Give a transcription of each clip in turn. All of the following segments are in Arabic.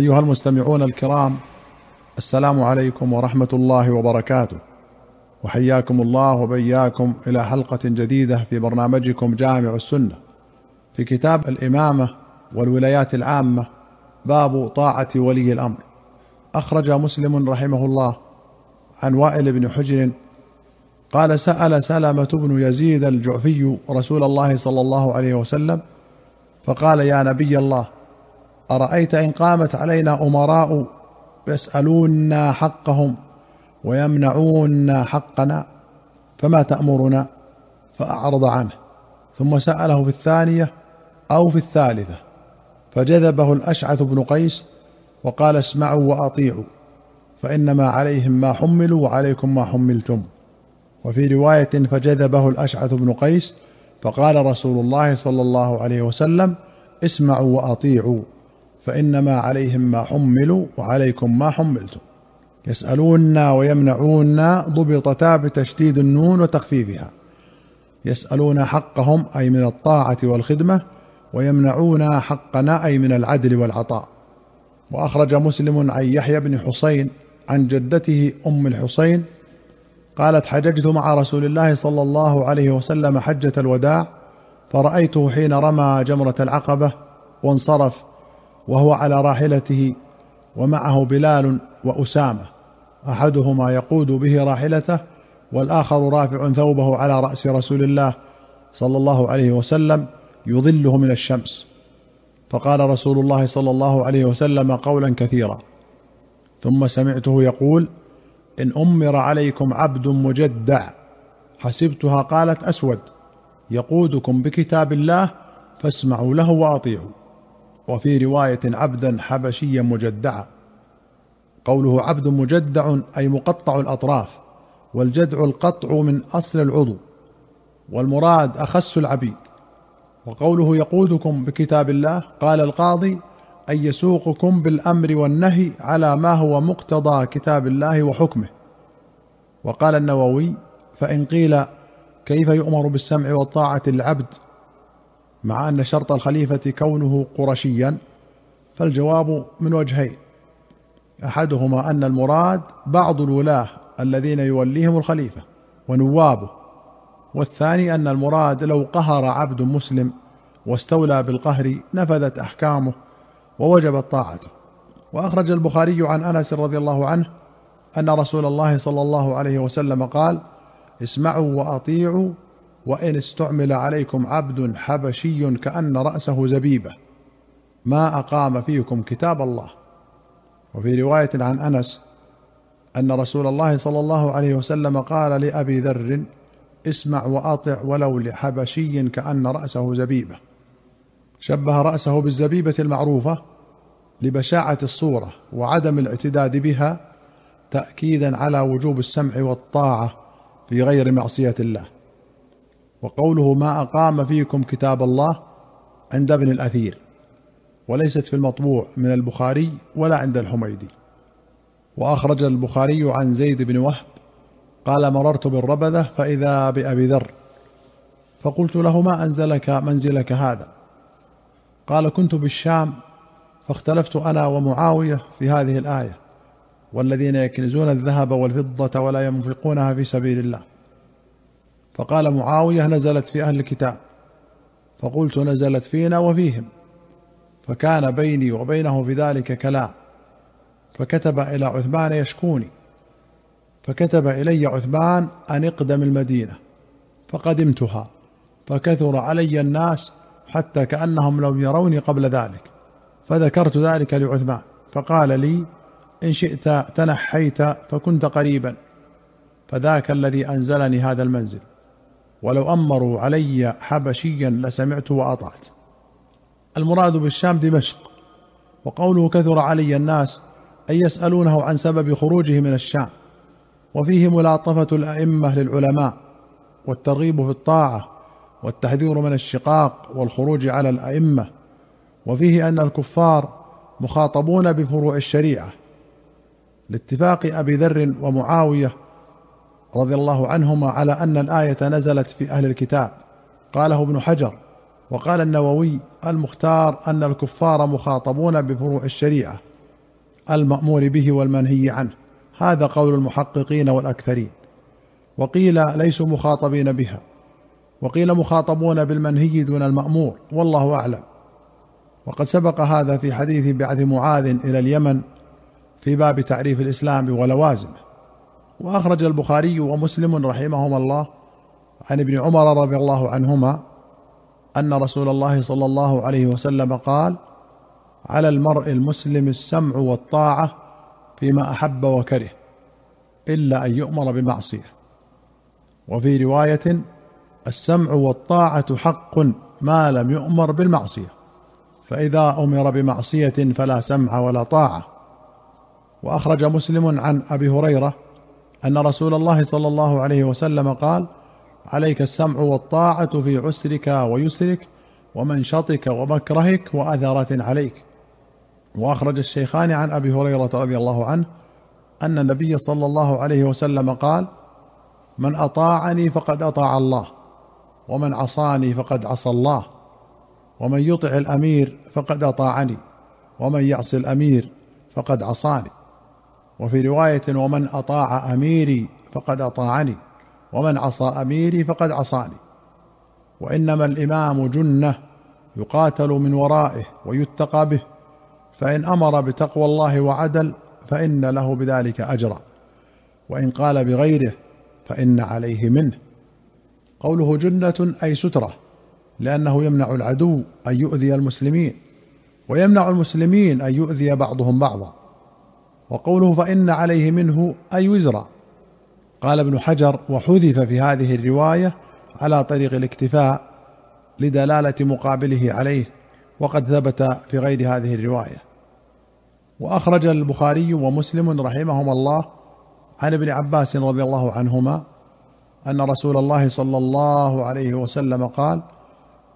أيها المستمعون الكرام السلام عليكم ورحمة الله وبركاته. وحياكم الله وبياكم إلى حلقة جديدة في برنامجكم جامع السنة. في كتاب الإمامة والولايات العامة باب طاعة ولي الأمر. أخرج مسلم رحمه الله عن وائل بن حجر قال سأل سلمة بن يزيد الجعفي رسول الله صلى الله عليه وسلم فقال يا نبي الله أرأيت إن قامت علينا أمراء يسالوننا حقهم ويمنعوننا حقنا فما تأمرنا؟ فأعرض عنه ثم سأله في الثانية أو في الثالثة فجذبه الأشعث بن قيس وقال اسمعوا وأطيعوا فإنما عليهم ما حملوا وعليكم ما حملتم. وفي رواية فجذبه الأشعث بن قيس فقال رسول الله صلى الله عليه وسلم اسمعوا وأطيعوا. فإنما عليهم ما حملوا وعليكم ما حملتم. يسألوننا ويمنعوننا ضبطتا بتشديد النون وتخفيفها. يسألون حقهم أي من الطاعة والخدمة ويمنعون حقنا أي من العدل والعطاء. وأخرج مسلم عن يحيى بن حسين عن جدته أم الحسين قالت حججت مع رسول الله صلى الله عليه وسلم حجة الوداع فرأيته حين رمى جمرة العقبة وانصرف وهو على راحلته ومعه بلال وأسامة. أحدهما يقود به راحلته والآخر رافع ثوبه على رأس رسول الله صلى الله عليه وسلم يظله من الشمس. فقال رسول الله صلى الله عليه وسلم قولا كثيرا. ثم سمعته يقول إن أمر عليكم عبد مجدع حسبتها قالت أسود يقودكم بكتاب الله فاسمعوا له وأطيعوا. وفي رواية عبدا حبشيا مجدعا. قوله عبد مجدع أي مقطع الأطراف والجدع القطع من أصل العضو والمراد أخس العبيد. وقوله يقودكم بكتاب الله قال القاضي ان يسوقكم بالأمر والنهي على ما هو مقتضى كتاب الله وحكمه. وقال النووي فإن قيل كيف يؤمر بالسمع والطاعة للعبد مع أن شرط الخليفة كونه قرشيا فالجواب من وجهين. أحدهما أن المراد بعض الولاة الذين يوليهم الخليفة ونوابه والثاني أن المراد لو قهر عبد مسلم واستولى بالقهر نفذت أحكامه ووجبت طاعته. وأخرج البخاري عن أنس رضي الله عنه أن رسول الله صلى الله عليه وسلم قال اسمعوا وأطيعوا وإن استعمل عليكم عبد حبشي كأن رأسه زبيبة. ما أقام فيكم كتاب الله. وفي رواية عن أنس أن رسول الله صلى الله عليه وسلم قال لأبي ذر اسمع وأطع ولو لحبشي كأن رأسه زبيبة. شبه رأسه بالزبيبة المعروفة لبشاعة الصورة وعدم الاعتداد بها تاكيدا على وجوب السمع والطاعة في غير معصية الله. وقوله ما أقام فيكم كتاب الله عند ابن الأثير وليست في المطبوع من البخاري ولا عند الحميدي. وأخرج البخاري عن زيد بن وهب قال مررت بالربذة فإذا بأبي ذر. فقلت له ما أنزلك منزلك هذا؟ قال كنت بالشام فاختلفت أنا ومعاوية في هذه الآية والذين يكنزون الذهب والفضة ولا ينفقونها في سبيل الله. فقال معاوية نزلت في أهل الكتاب. فقلت نزلت فينا وفيهم. فكان بيني وبينه في ذلك كلام. فكتب إلى عثمان يشكوني. فكتب إلي عثمان أن اقدم المدينة. فقدمتها. فكثر علي الناس حتى كأنهم لم يروني قبل ذلك. فذكرت ذلك لعثمان. فقال لي إن شئت تنحيت فكنت قريبا. فذاك الذي أنزلني هذا المنزل. ولو أمروا علي حبشيا لسمعت وأطعت. المراد بالشام دمشق. وقوله كثر علي الناس ان يسألونه عن سبب خروجه من الشام. وفيه ملاطفه الأئمة للعلماء والترغيب في الطاعة والتحذير من الشقاق والخروج على الأئمة. وفيه أن الكفار مخاطبون بفروع الشريعة. لاتفاق أبي ذر ومعاوية رضي الله عنهما على أن الآية نزلت في أهل الكتاب. قاله ابن حجر وقال النووي المختار أن الكفار مخاطبون بفروع الشريعة المأمور به والمنهي عنه. هذا قول المحققين والأكثرين. وقيل ليسوا مخاطبين بها. وقيل مخاطبون بالمنهي دون المأمور. والله أعلم. وقد سبق هذا في حديث بعث معاذ إلى اليمن في باب تعريف الإسلام ولوازمه. وأخرج البخاري ومسلم رحمهما الله عن ابن عمر رضي الله عنهما أن رسول الله صلى الله عليه وسلم قال على المرء المسلم السمع والطاعة فيما أحب وكره إلا أن يؤمر بمعصية. وفي رواية السمع والطاعة حق ما لم يؤمر بالمعصية فإذا أمر بمعصية فلا سمع ولا طاعة. وأخرج مسلم عن أبي هريرة أن رسول الله صلى الله عليه وسلم قال عليك السمع والطاعة في عسرك ويسرك ومنشطك ومكرهك وأثرة عليك. وأخرج الشيخان عن أبي هريرة رضي الله عنه أن النبي صلى الله عليه وسلم قال من أطاعني فقد أطاع الله ومن عصاني فقد عصى الله ومن يطع الأمير فقد أطاعني ومن يعص الأمير فقد عصاني. وفي رواية ومن أطاع أميري فقد أطاعني ومن عصى أميري فقد عصاني. وإنما الإمام جنة يقاتل من ورائه ويتقى به فإن أمر بتقوى الله وعدل فإن له بذلك أجرا. وإن قال بغيره فإن عليه منه. قوله جنة أي سترة لأنه يمنع العدو أن يؤذي المسلمين ويمنع المسلمين أن يؤذي بعضهم بعضا. وقوله فإن عليه منه أي وزرا قال ابن حجر وحذف في هذه الرواية على طريق الاكتفاء لدلالة مقابله عليه وقد ثبت في غير هذه الرواية. وأخرج البخاري ومسلم رحمهما الله عن ابن عباس رضي الله عنهما أن رسول الله صلى الله عليه وسلم قال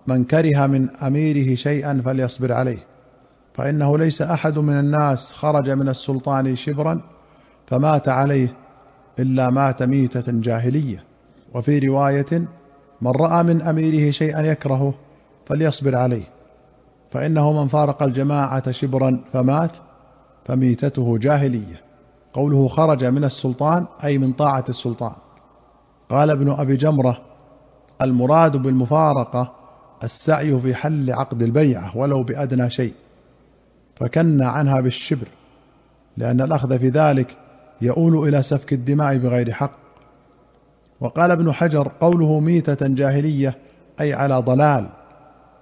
من كره من أميره شيئا فليصبر عليه. فإنه ليس أحد من الناس خرج من السلطان شبرا فمات عليه إلا مات ميتة جاهلية. وفي رواية من رأى من أميره شيئا يكرهه فليصبر عليه. فإنه من فارق الجماعة شبرا فمات فميتته جاهلية. قوله خرج من السلطان أي من طاعة السلطان. قال ابن أبي جمرة المراد بالمفارقة السعي في حل عقد البيعة ولو بأدنى شيء. فكنا عنها بالشبر لأن الأخذ في ذلك يؤول إلى سفك الدماء بغير حق. وقال ابن حجر قوله ميتة جاهلية أي على ضلال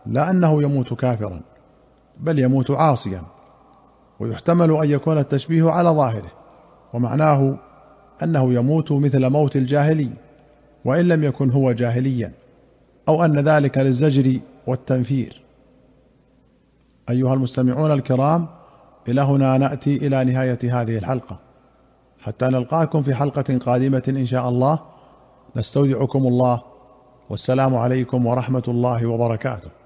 لا أنه يموت كافرا بل يموت عاصيا ويحتمل أن يكون التشبيه على ظاهره ومعناه أنه يموت مثل موت الجاهلي وإن لم يكن هو جاهليا أو أن ذلك للزجر والتنفير. أيها المستمعون الكرام إلى هنا نأتي إلى نهاية هذه الحلقة. حتى نلقاكم في حلقة قادمة إن شاء الله. نستودعكم الله. والسلام عليكم ورحمة الله وبركاته.